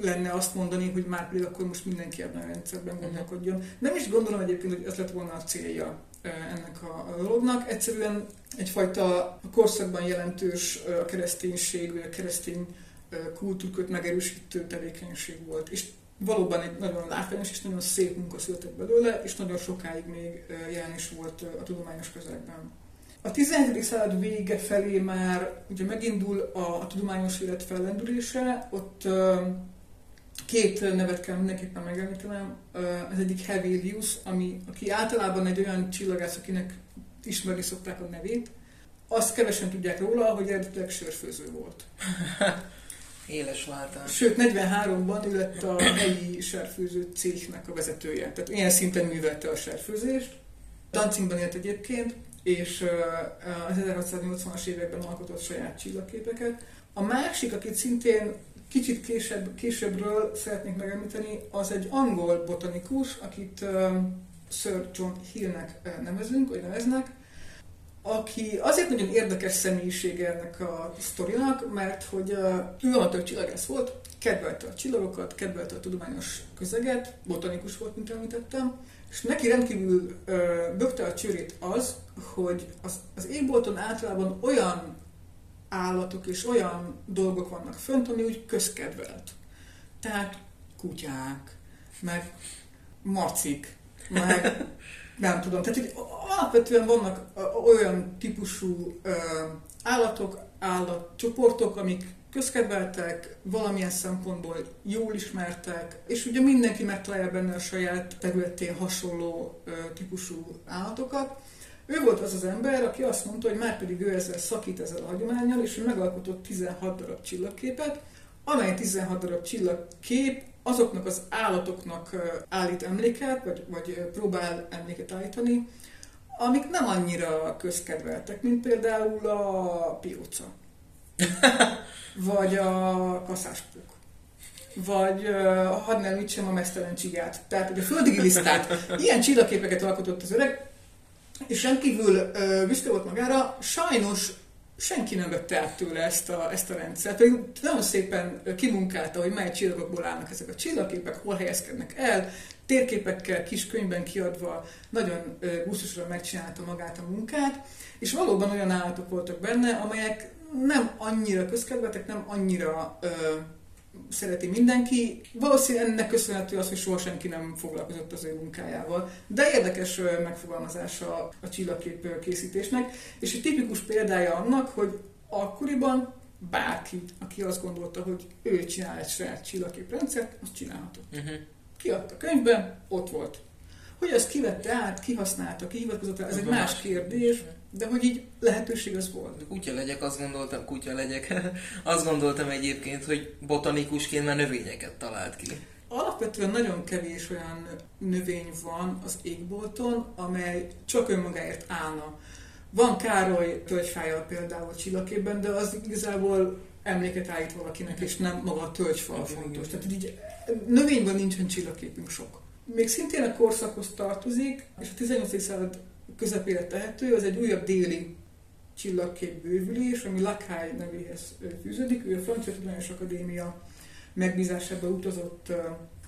S2: lenne azt mondani, hogy már pedig akkor most mindenki ebben a rendszerben gondolkodjon. Nem is gondolom egyébként, hogy ez lett volna a célja ennek a dolognak. Egyszerűen egyfajta korszakban jelentős a kereszténység, vagy a keresztény kultúrköt megerősítő tevékenység volt. És valóban egy nagyon látványos és nagyon szép munka született belőle, és nagyon sokáig még jelen is volt a tudományos közegben. A 17. század vége felé már ugye megindul a, a tudományos élet fellendülése, ott két nevet kell mindenképpen megemlítenem. Az egyik Hevelius, ami, aki általában egy olyan csillagász, akinek ismerni szokták a nevét. Azt kevesen tudják róla, hogy eredetileg sörfőző volt.
S1: Éles váltás.
S2: Sőt, 43-ban ő lett a helyi sörfőző cégnek a vezetője. Tehát ilyen szinten művelte a sörfőzést. Danzigban élt egyébként, és az 1680-as években alkotott saját csillagképeket. A másik, akit szintén kicsit később, későbbről szeretnék megemlíteni, az egy angol botanikus, akit uh, Sir John Hillnek nevezünk, vagy neveznek, aki azért nagyon érdekes személyisége ennek a sztorinak, mert hogy uh, ő amatőr csillagász volt, kedvelte a csillagokat, kedvelte a tudományos közeget, botanikus volt, mint említettem, és neki rendkívül uh, bökte a csőrét az, hogy az, az égbolton általában olyan állatok és olyan dolgok vannak fönt, ami úgy közkedvelt. Tehát kutyák, meg macik, meg nem tudom. Tehát hogy alapvetően vannak olyan típusú állatok, állatcsoportok, amik közkedveltek, valamilyen szempontból jól ismertek, és ugye mindenki megtalálja benne a saját területén hasonló típusú állatokat, ő volt az az ember, aki azt mondta, hogy már pedig ő ezzel szakít ezzel a hagyományjal, és ő megalkotott 16 darab csillagképet, amely 16 darab csillagkép azoknak az állatoknak állít emléket, vagy, vagy próbál emléket állítani, amik nem annyira közkedveltek, mint például a pióca, vagy a kaszáspuk, vagy hadd nem a mesztelen csigát. Tehát a földi lisztát, ilyen csillagképeket alkotott az öreg, és rendkívül uh, büszke volt magára, sajnos senki nem vette át tőle ezt a, ezt a rendszert. Pedig nagyon szépen kimunkálta, hogy mely csillagokból állnak ezek a csillagképek, hol helyezkednek el, térképekkel, kis könyvben kiadva, nagyon gusztusosan megcsinálta magát a munkát, és valóban olyan állatok voltak benne, amelyek nem annyira közkedvetek, nem annyira uh, szereti mindenki. Valószínűleg ennek köszönhető az, hogy soha senki nem foglalkozott az ő munkájával. De érdekes megfogalmazása a csillagkép készítésnek, és egy tipikus példája annak, hogy akkoriban bárki, aki azt gondolta, hogy ő csinál egy saját csillagképrendszert, azt csinálhatott. Uh-huh. Kiadta könyvben, ott volt. Hogy azt kivette át, kihasználta, kihivatkozott rá, ez egy más kérdés, de hogy így lehetőség az volt.
S1: Kutya legyek, azt gondoltam, kutya legyek. azt gondoltam egyébként, hogy botanikusként már növényeket talált ki.
S2: Alapvetően nagyon kevés olyan növény van az égbolton, amely csak önmagáért állna. Van Károly tölgyfája például csillagképben, de az igazából emléket állít valakinek, és nem maga a tölgyfa fontos. Tehát így növényben nincsen csillagképünk sok. Még szintén a korszakhoz tartozik, és a 18. század közepére tehető, az egy újabb déli csillagkép bővülés, ami Lakhai nevéhez fűződik. Ő a Francia Tudományos Akadémia megbízásába utazott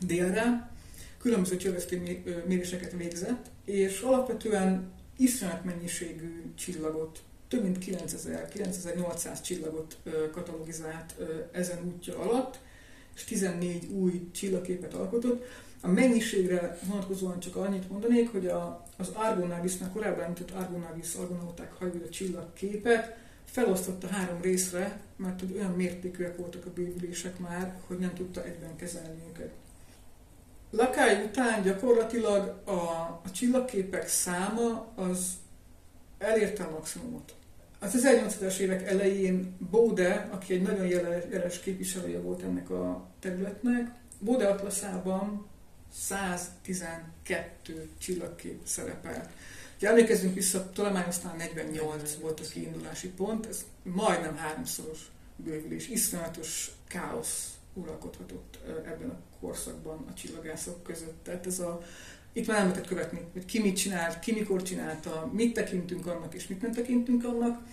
S2: délre, különböző csillageszti méréseket végzett, és alapvetően iszonyat mennyiségű csillagot, több mint 9000, 9800 csillagot katalogizált ezen útja alatt, és 14 új csillagképet alkotott. A mennyiségre vonatkozóan csak annyit mondanék, hogy a, az Argonavisnál korábban említett Argonavis argonauták hajója csillagképet felosztotta három részre, mert hogy olyan mértékűek voltak a bővülések már, hogy nem tudta egyben kezelni őket. Lakály után gyakorlatilag a, a csillagképek száma az elérte a maximumot. Az 1800-es évek elején Bode, aki egy nagyon jeles képviselője volt ennek a területnek, Bode atlaszában 112 csillagkép szerepel. Ha emlékezzünk vissza, Ptolemaiosnál 48 volt a kiindulási pont, ez majdnem háromszoros bővülés, iszonyatos káosz uralkodhatott ebben a korszakban a csillagászok között. Tehát ez a, itt már nem lehetett követni, hogy ki mit csinált, ki mikor csinálta, mit tekintünk annak és mit nem tekintünk annak.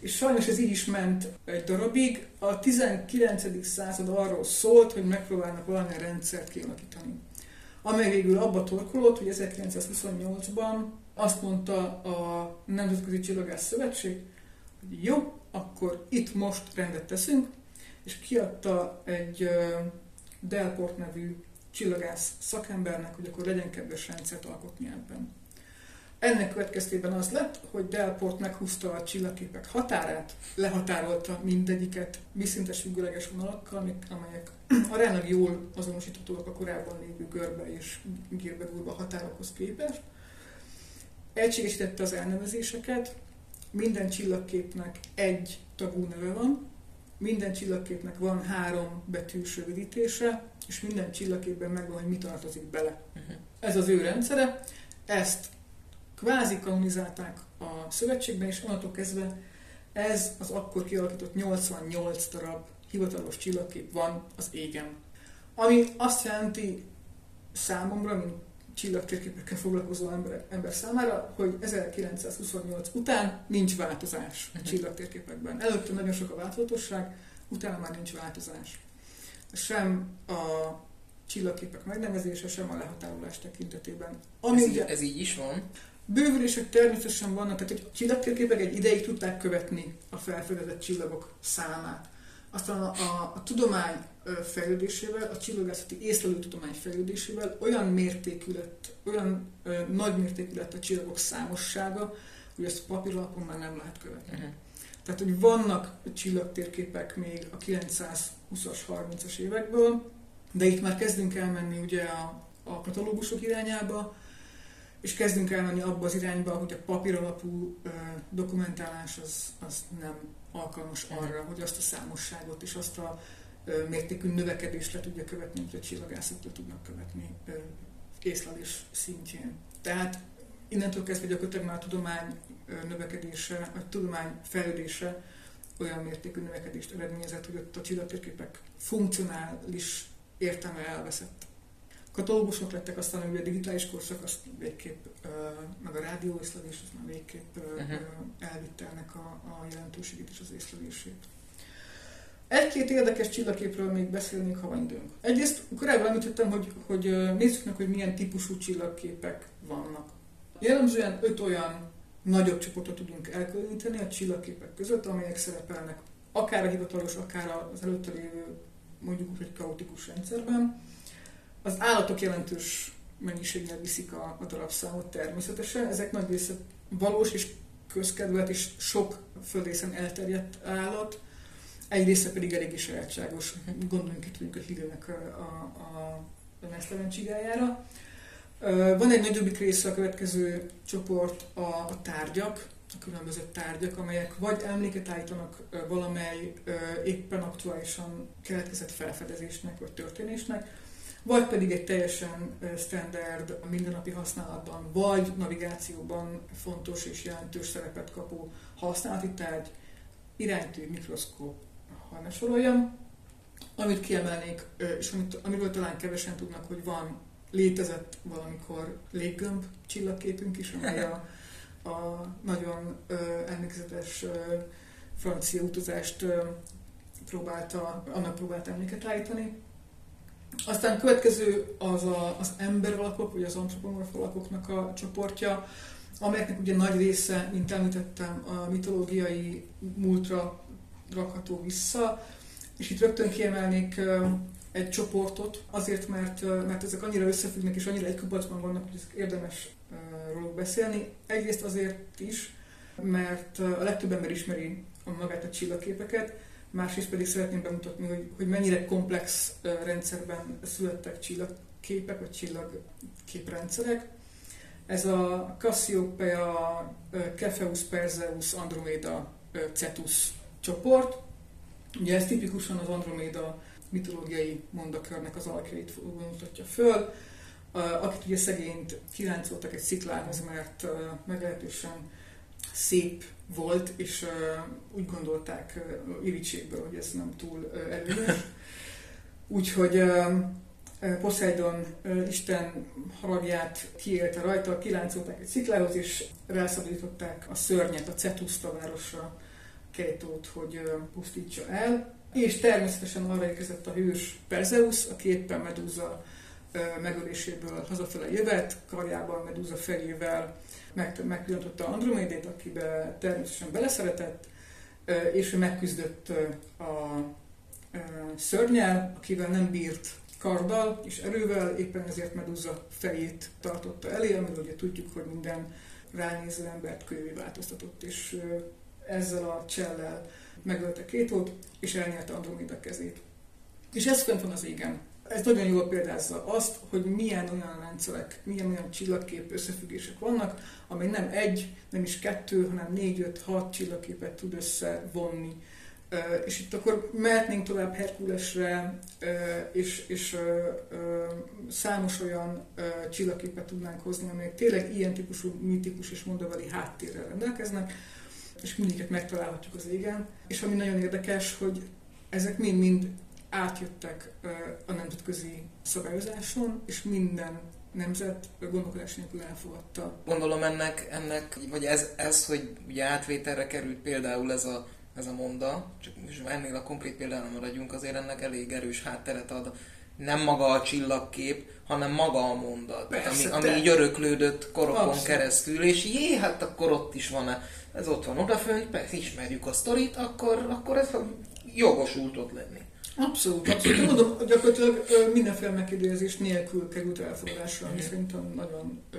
S2: És sajnos ez így is ment egy darabig. A 19. század arról szólt, hogy megpróbálnak valamilyen rendszert kialakítani. Amely végül abba torkolott, hogy 1928-ban azt mondta a Nemzetközi Csillagász Szövetség, hogy jó, akkor itt most rendet teszünk, és kiadta egy Delport nevű csillagász szakembernek, hogy akkor legyen kedves rendszert alkotni ebben. Ennek következtében az lett, hogy Delport meghúzta a csillagképek határát, lehatárolta mindegyiket vízszintes függőleges vonalakkal, amelyek aránylag jól azonosíthatóak a korábban lévő görbe és gírbe határokhoz képest. Egységesítette az elnevezéseket, minden csillagképnek egy tagú neve van, minden csillagképnek van három betűs rövidítése, és minden csillagképben megvan, hogy mi tartozik bele. Uh-huh. Ez az ő rendszere, ezt kvázi kanonizálták a szövetségben, és onnantól kezdve ez az akkor kialakított 88 darab hivatalos csillagkép van az égen. Ami azt jelenti számomra, mint csillagtérképekkel foglalkozó ember, ember számára, hogy 1928 után nincs változás a mhm. csillagtérképekben. Előtte nagyon sok a változatosság, utána már nincs változás. Sem a csillagképek megnevezése, sem a lehatárolás tekintetében.
S1: Ami ez, ugye, így, ez így is van?
S2: Bővülések természetesen vannak, tehát a csillagtérképek egy ideig tudták követni a felfedezett csillagok számát. Aztán a, a, a tudomány fejlődésével, a csillagászati észlelő tudomány fejlődésével olyan mértékű lett, olyan ö, nagy mértékű lett a csillagok számossága, hogy ezt papíralapon már nem lehet követni. Uh-huh. Tehát, hogy vannak csillagtérképek még a 920-as, 30-as évekből, de itt már kezdünk elmenni ugye a, a katalógusok irányába, és kezdünk elmenni abba az irányba, hogy a papíralapú ö, dokumentálás az, az nem alkalmas arra, hogy azt a számosságot és azt a ö, mértékű növekedést le tudja követni, amit a csillagászok le tudnak követni ö, észlelés szintjén. Tehát innentől kezdve gyakorlatilag már a tudomány növekedése, a tudomány fejlődése olyan mértékű növekedést eredményezett, hogy ott a csillagtérképek funkcionális értelme elveszett. Katalógusok lettek, aztán ugye a digitális korszak, azt végképp, meg a rádióészlelés, az már végképp uh-huh. elvitte ennek a, a jelentőségét és az észlelését. Egy-két érdekes csillagképről még beszélnék, ha van időnk. Egyrészt korábban említettem, hogy, hogy nézzük meg, hogy milyen típusú csillagképek vannak. Jellemzően öt olyan nagyobb csoportot tudunk elkülöníteni a csillagképek között, amelyek szerepelnek akár a hivatalos, akár az előtte lévő mondjuk úgy, hogy kaotikus rendszerben. Az állatok jelentős mennyiséggel viszik a, a darabszámot természetesen. Ezek nagy része valós és közkedvelt és sok földrészen elterjedt állat, egy része pedig eléggé sajátságos. Gondoljunk itt mondjuk a hídőnek a, a, a, a csigájára. Van egy nagyobbik része a következő csoport a, a tárgyak, a különböző tárgyak, amelyek vagy emléket állítanak valamely éppen aktuálisan keletkezett felfedezésnek vagy történésnek, vagy pedig egy teljesen standard mindennapi használatban, vagy navigációban fontos és jelentős szerepet kapó használati tárgy, iránytű, mikroszkóp, ha ne soroljam. Amit kiemelnék, és amit, amiről talán kevesen tudnak, hogy van létezett valamikor léggömb csillagképünk is, amely a, a nagyon emlékezetes francia utazást próbálta, annak próbált emléket állítani. Aztán következő az a, az emberalakok, vagy az antropomorf alakoknak a csoportja, amelyeknek ugye nagy része, mint említettem, a mitológiai múltra rakható vissza, és itt rögtön kiemelnék egy csoportot, azért, mert, mert ezek annyira összefüggnek és annyira egy kubatban vannak, hogy érdemes róluk beszélni. Egyrészt azért is, mert a legtöbb ember ismeri magát a csillagképeket, másrészt pedig szeretném bemutatni, hogy, hogy mennyire komplex rendszerben születtek csillagképek, vagy csillagképrendszerek. Ez a Cassiopeia, Cepheus, Perseus, Andromeda, Cetus csoport. Ugye ez tipikusan az Andromeda mitológiai mondakörnek az alakjait mutatja föl, akit ugye szegényt kiráncoltak egy sziklához, mert meglehetősen szép volt, és úgy gondolták irítségből, hogy ez nem túl előnyös. Úgyhogy Poseidon Isten haragját kiélte rajta, kiláncolták egy sziklához, és rászabadították a szörnyet a Cetuszta városra, Keitót, hogy pusztítsa el. És természetesen arra érkezett a hős Perzeus, aki éppen Medúza megöléséből hazafele jövet, karjában Medúza fejével megpillantotta Andromédét, akibe természetesen beleszeretett, és ő megküzdött a szörnyel, akivel nem bírt karddal és erővel, éppen ezért Medúza fejét tartotta elé, amiről ugye tudjuk, hogy minden ránéző embert kölyvé változtatott, és ezzel a csellel megölte Kétót, és elnyerte Andromeda kezét. És ez fönt van az égen. Ez nagyon jól példázza azt, hogy milyen olyan rendszerek, milyen olyan csillagkép összefüggések vannak, amely nem egy, nem is kettő, hanem négy, öt, hat csillagképet tud összevonni. És itt akkor mehetnénk tovább Herkulesre, és, és számos olyan csillagképet tudnánk hozni, amelyek tényleg ilyen típusú mitikus és mondavali háttérrel rendelkeznek, és mindiket megtalálhatjuk az égen. És ami nagyon érdekes, hogy ezek mind-mind átjöttek a nemzetközi szabályozáson, és minden nemzet gondolkodás nélkül elfogadta.
S1: Gondolom ennek, ennek vagy ez, ez, hogy ugye átvételre került például ez a, ez a monda, csak most ennél a konkrét példánál maradjunk, azért ennek elég erős hátteret ad nem maga a csillagkép, hanem maga a mondat, Persze, ami, ami így öröklődött korokon Abszolút. keresztül, és jé, hát akkor ott is van, ez ott van odafönt, persze ismerjük a sztorit, akkor, akkor ez jogosult ott lenni.
S2: Abszolút, abszolút. Mondom, gyakorlatilag mindenféle megkérdezés nélkül került elfogadásra, ami szerintem nagyon ö,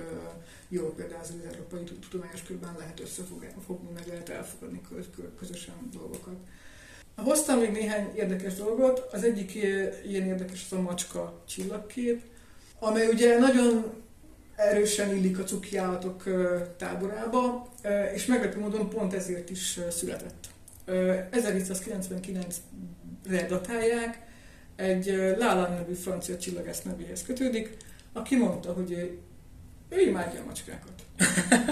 S2: jól például az európai tudományos körben lehet összefogni, meg lehet elfogadni közösen dolgokat. Hoztam még néhány érdekes dolgot. Az egyik ilyen érdekes az a macska csillagkép, amely ugye nagyon erősen illik a cuki állatok táborába, és meglepő módon pont ezért is született. 1799-re datálják, egy Lála nevű francia csillagász nevéhez kötődik, aki mondta, hogy ő imádja a macskákat.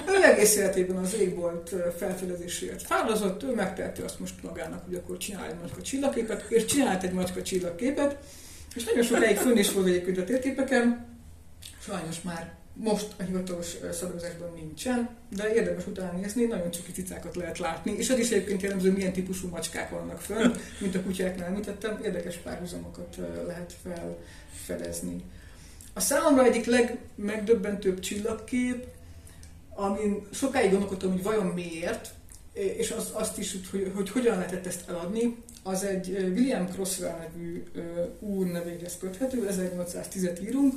S2: Ő egész életében az égbolt felfedezéséért fáradozott, ő megtehette azt most magának, hogy akkor csinálj egy macska csillagképet, és csinált egy macska csillagképet, és nagyon sokáig fönn is volt egyébként a térképeken, sajnos már most a hivatalos szabályozásban nincsen, de érdemes utána nézni, nagyon csuki cicákat lehet látni, és az is egyébként jellemző, milyen típusú macskák vannak fönn, mint a kutyáknál említettem, érdekes párhuzamokat lehet felfedezni. A számomra egyik legmegdöbbentőbb csillagkép, amin sokáig gondolkodtam, hogy vajon miért, és az, azt is, hogy, hogy hogyan lehetett ezt eladni, az egy William Crosswell nevű úr nevéhez köthető, 1810-et írunk,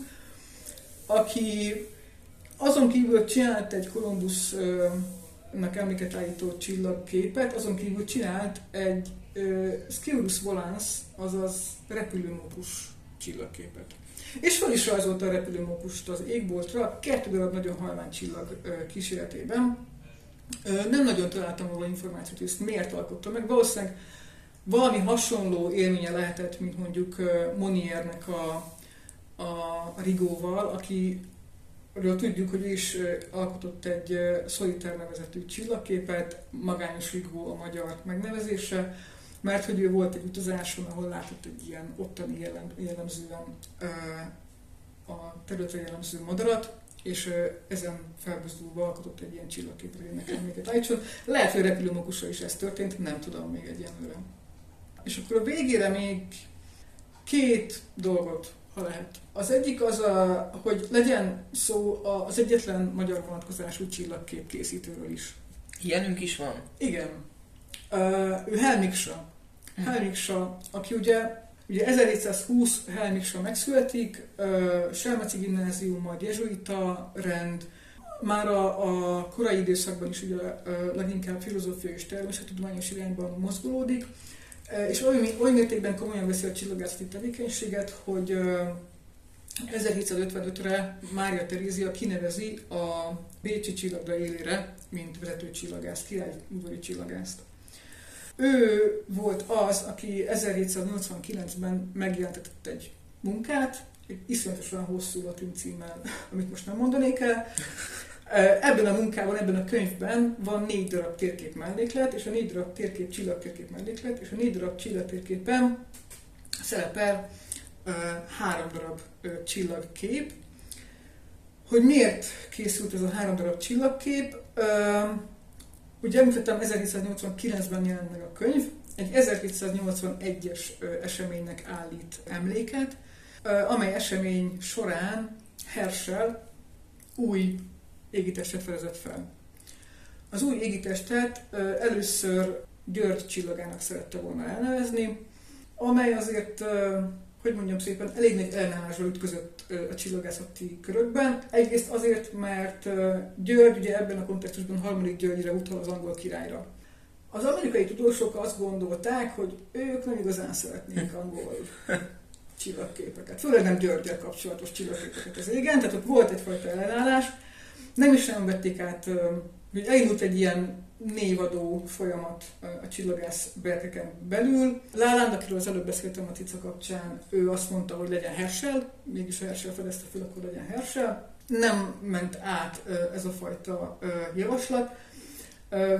S2: aki azon kívül csinált egy Columbusnak emléket állító csillagképet, azon kívül csinált egy uh, Volans, azaz repülőmókus csillagképet. És fel is rajzolta a repülőmókust az égboltra, kettő darab nagyon halvány csillag kíséretében. Nem nagyon találtam róla információt, hogy ezt miért alkotta meg. Valószínűleg valami hasonló élménye lehetett, mint mondjuk Moniernek a, a Rigóval, aki Ről tudjuk, hogy is alkotott egy Solitaire nevezetű csillagképet, Magányos Rigó a magyar megnevezése, mert hogy ő volt egy utazáson, ahol látott egy ilyen ottani jellem, jellemzően a területre jellemző madarat, és ezen felbuzdulva alkotott egy ilyen csillagképre, hogy nekem még állítson. Lehet, hogy repülőmokusra is ez történt, nem tudom még egyenlőre. És akkor a végére még két dolgot ha lehet. Az egyik az, a, hogy legyen szó az egyetlen magyar vonatkozású csillagkép készítőről is.
S1: Ilyenünk is van?
S2: Igen. Uh, ő Helmiksa. Hm. Helmiksa, aki ugye Ugye 1720 Helmiksa megszületik, uh, Selmeci gimnázium, majd jezsuita rend, már a, a korai időszakban is ugye uh, leginkább filozófiai és természettudományos irányban mozgolódik, és oly, oly mértékben komolyan veszi a csillagászati tevékenységet, hogy uh, 1755-re Mária Terézia kinevezi a Bécsi csillagra élére, mint vezető csillagász, király udvari csillagászt. Ő volt az, aki 1789-ben megjelentetett egy munkát, egy iszonyatosan hosszú latin címmel, amit most nem mondanék el. Ebben a munkában, ebben a könyvben van négy darab térkép melléklet, és a négy darab térkép csillagtérkép melléklet, és a négy darab csillagtérképen szerepel három darab csillagkép. Hogy miért készült ez a három darab csillagkép? Ugye említettem, 1789-ben jelent meg a könyv, egy 1781-es eseménynek állít emléket, amely esemény során Herschel új égitestet fedezett fel. Az új égitestet először György csillagának szerette volna elnevezni, amely azért hogy mondjam szépen, elég nagy ellenállásra ütközött a csillagászati körökben. Egyrészt azért, mert György ugye ebben a kontextusban harmadik Györgyre utal az angol királyra. Az amerikai tudósok azt gondolták, hogy ők nem igazán szeretnék angol csillagképeket, főleg nem Györgyel kapcsolatos csillagképeket az égen, tehát ott volt egyfajta ellenállás. Nem is nem vették át, hogy elindult egy ilyen névadó folyamat a csillagász berkeken belül. Láland, akiről az előbb beszéltem a Tica kapcsán, ő azt mondta, hogy legyen Herschel, mégis Herschel fedezte fel, akkor legyen Herschel. Nem ment át ez a fajta javaslat.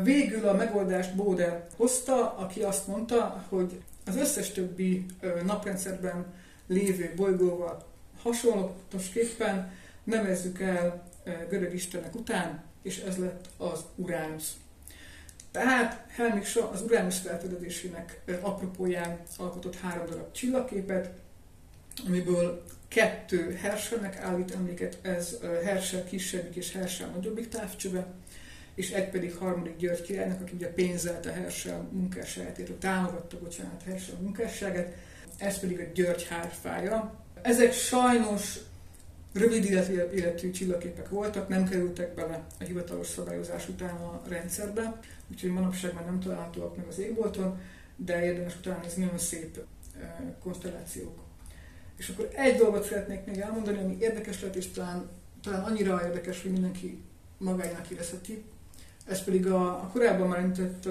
S2: Végül a megoldást Bode hozta, aki azt mondta, hogy az összes többi naprendszerben lévő bolygóval hasonlatosképpen nevezzük el görög istenek után, és ez lett az Uranus. Tehát Helmik az Uranus felfedezésének apropóján alkotott három darab csillagképet, amiből kettő Herschelnek állít emléket, ez Herschel kisebbik és Herschel nagyobbik távcsöve, és egy pedig harmadik György királynak, aki ugye pénzelte Herschel munkásságát, támogatta, bocsánat, Herschel munkásságát, ez pedig a György hárfája. Ezek sajnos Rövid életű csillagképek voltak, nem kerültek bele a hivatalos szabályozás után a rendszerbe, úgyhogy manapság már nem találhatóak meg az égbolton, de érdemes utána nézni, nagyon szép konstellációk. És akkor egy dolgot szeretnék még elmondani, ami érdekes lehet, és talán, talán annyira érdekes, hogy mindenki magának érezheti. Ez pedig a, a korábban már említett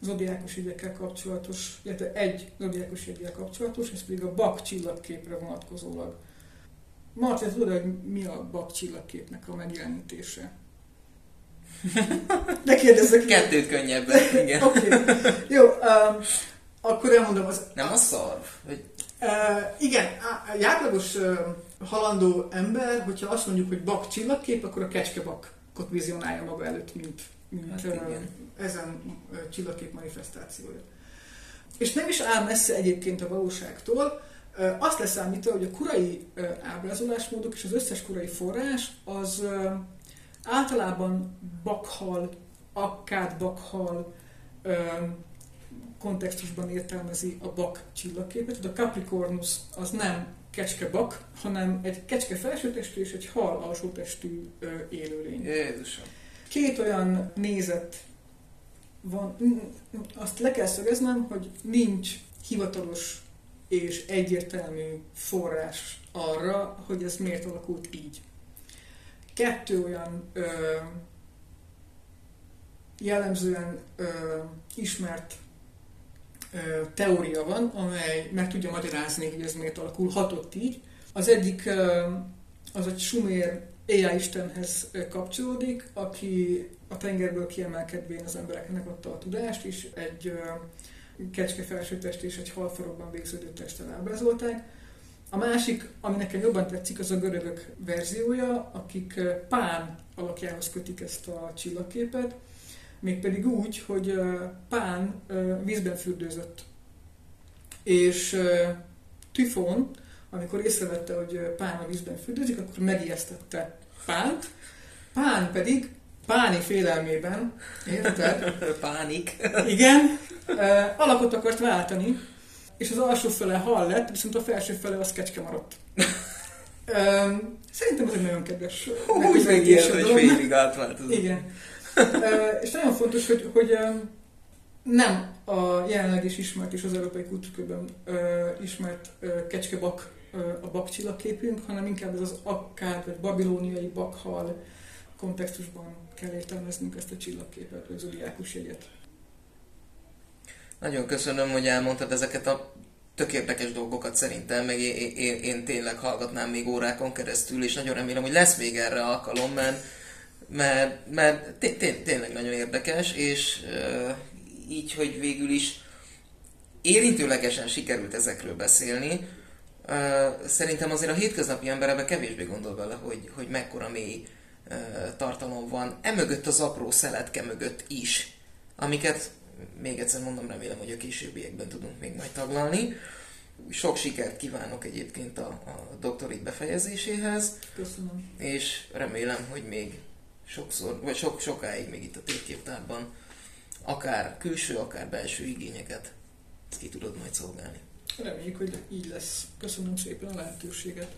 S2: zodiákus ügyekkel kapcsolatos, illetve egy zodiákus ügyekkel kapcsolatos, ez pedig a Bak csillagképre vonatkozólag. Martin, tudod, hogy mi a Bak csillagképnek a megjelenítése? Ne kérdezzek.
S1: Kettőt könnyebb, igen.
S2: Oké. Okay. Jó, um, akkor elmondom az...
S1: Nem a szarv? Hogy...
S2: Uh, igen, a játlagos uh, halandó ember, hogyha azt mondjuk, hogy bak csillagkép, akkor a kecskebakot vizionálja maga előtt, mint, mint hát uh, ezen uh, csillagkép manifestációja. És nem is áll messze egyébként a valóságtól, azt leszámítva, hogy a korai uh, ábrázolásmódok és az összes korai forrás az általában bakhal, akkád bakhal kontextusban értelmezi a bak csillagképet. A Capricornus az nem kecske bak, hanem egy kecske felsőtestű és egy hal alsótestű élőlény.
S1: Jézusom.
S2: Két olyan nézet van, azt le kell szögeznem, hogy nincs hivatalos és egyértelmű forrás arra, hogy ez miért alakult így kettő olyan ö, jellemzően ö, ismert ö, teória van, amely meg tudja magyarázni, hogy ez miért alakulhatott így. Az egyik ö, az egy sumér AI istenhez kapcsolódik, aki a tengerből kiemelkedvén az embereknek adta a tudást, és egy ö, kecske felsőtest és egy halfarokban végződő testtel ábrázolták a másik, ami nekem jobban tetszik, az a görögök verziója, akik Pán alakjához kötik ezt a csillagképet, mégpedig úgy, hogy Pán vízben fürdőzött. És Tyfon, amikor észrevette, hogy Pán a vízben fürdőzik, akkor megijesztette Pánt, Pán pedig Páni félelmében, érted?
S1: Pánik.
S2: Igen, alakot akart váltani, és az alsó fele hal lett, viszont a felső fele az kecske maradt. Szerintem ez egy nagyon kedves
S1: Úgy megijed, hogy félig átváltozott.
S2: Igen. és nagyon fontos, hogy, hogy nem a jelenleg is ismert és az európai kultúrkörben ismert kecskebak a bakcsillagképünk, hanem inkább ez az akkád vagy babilóniai bakhal kontextusban kell értelmeznünk ezt a csillagképet, vagy zodiákus jegyet.
S1: Nagyon köszönöm, hogy elmondtad ezeket a tök érdekes dolgokat szerintem, meg én, én, én tényleg hallgatnám még órákon keresztül, és nagyon remélem, hogy lesz még erre alkalom, mert, mert, mert té, té, tényleg nagyon érdekes, és így, hogy végül is érintőlegesen sikerült ezekről beszélni, e, szerintem azért a hétköznapi ember ebbe kevésbé gondol bele, hogy, hogy mekkora mély tartalom van, emögött az apró szeletke mögött is, amiket még egyszer mondom, remélem, hogy a későbbiekben tudunk még majd taglalni. Sok sikert kívánok egyébként a, a doktorit befejezéséhez.
S2: Köszönöm.
S1: És remélem, hogy még sokszor, vagy sok, sokáig még itt a térképtárban akár külső, akár belső igényeket ki tudod majd szolgálni.
S2: Reméljük, hogy így lesz. Köszönöm szépen a lehetőséget.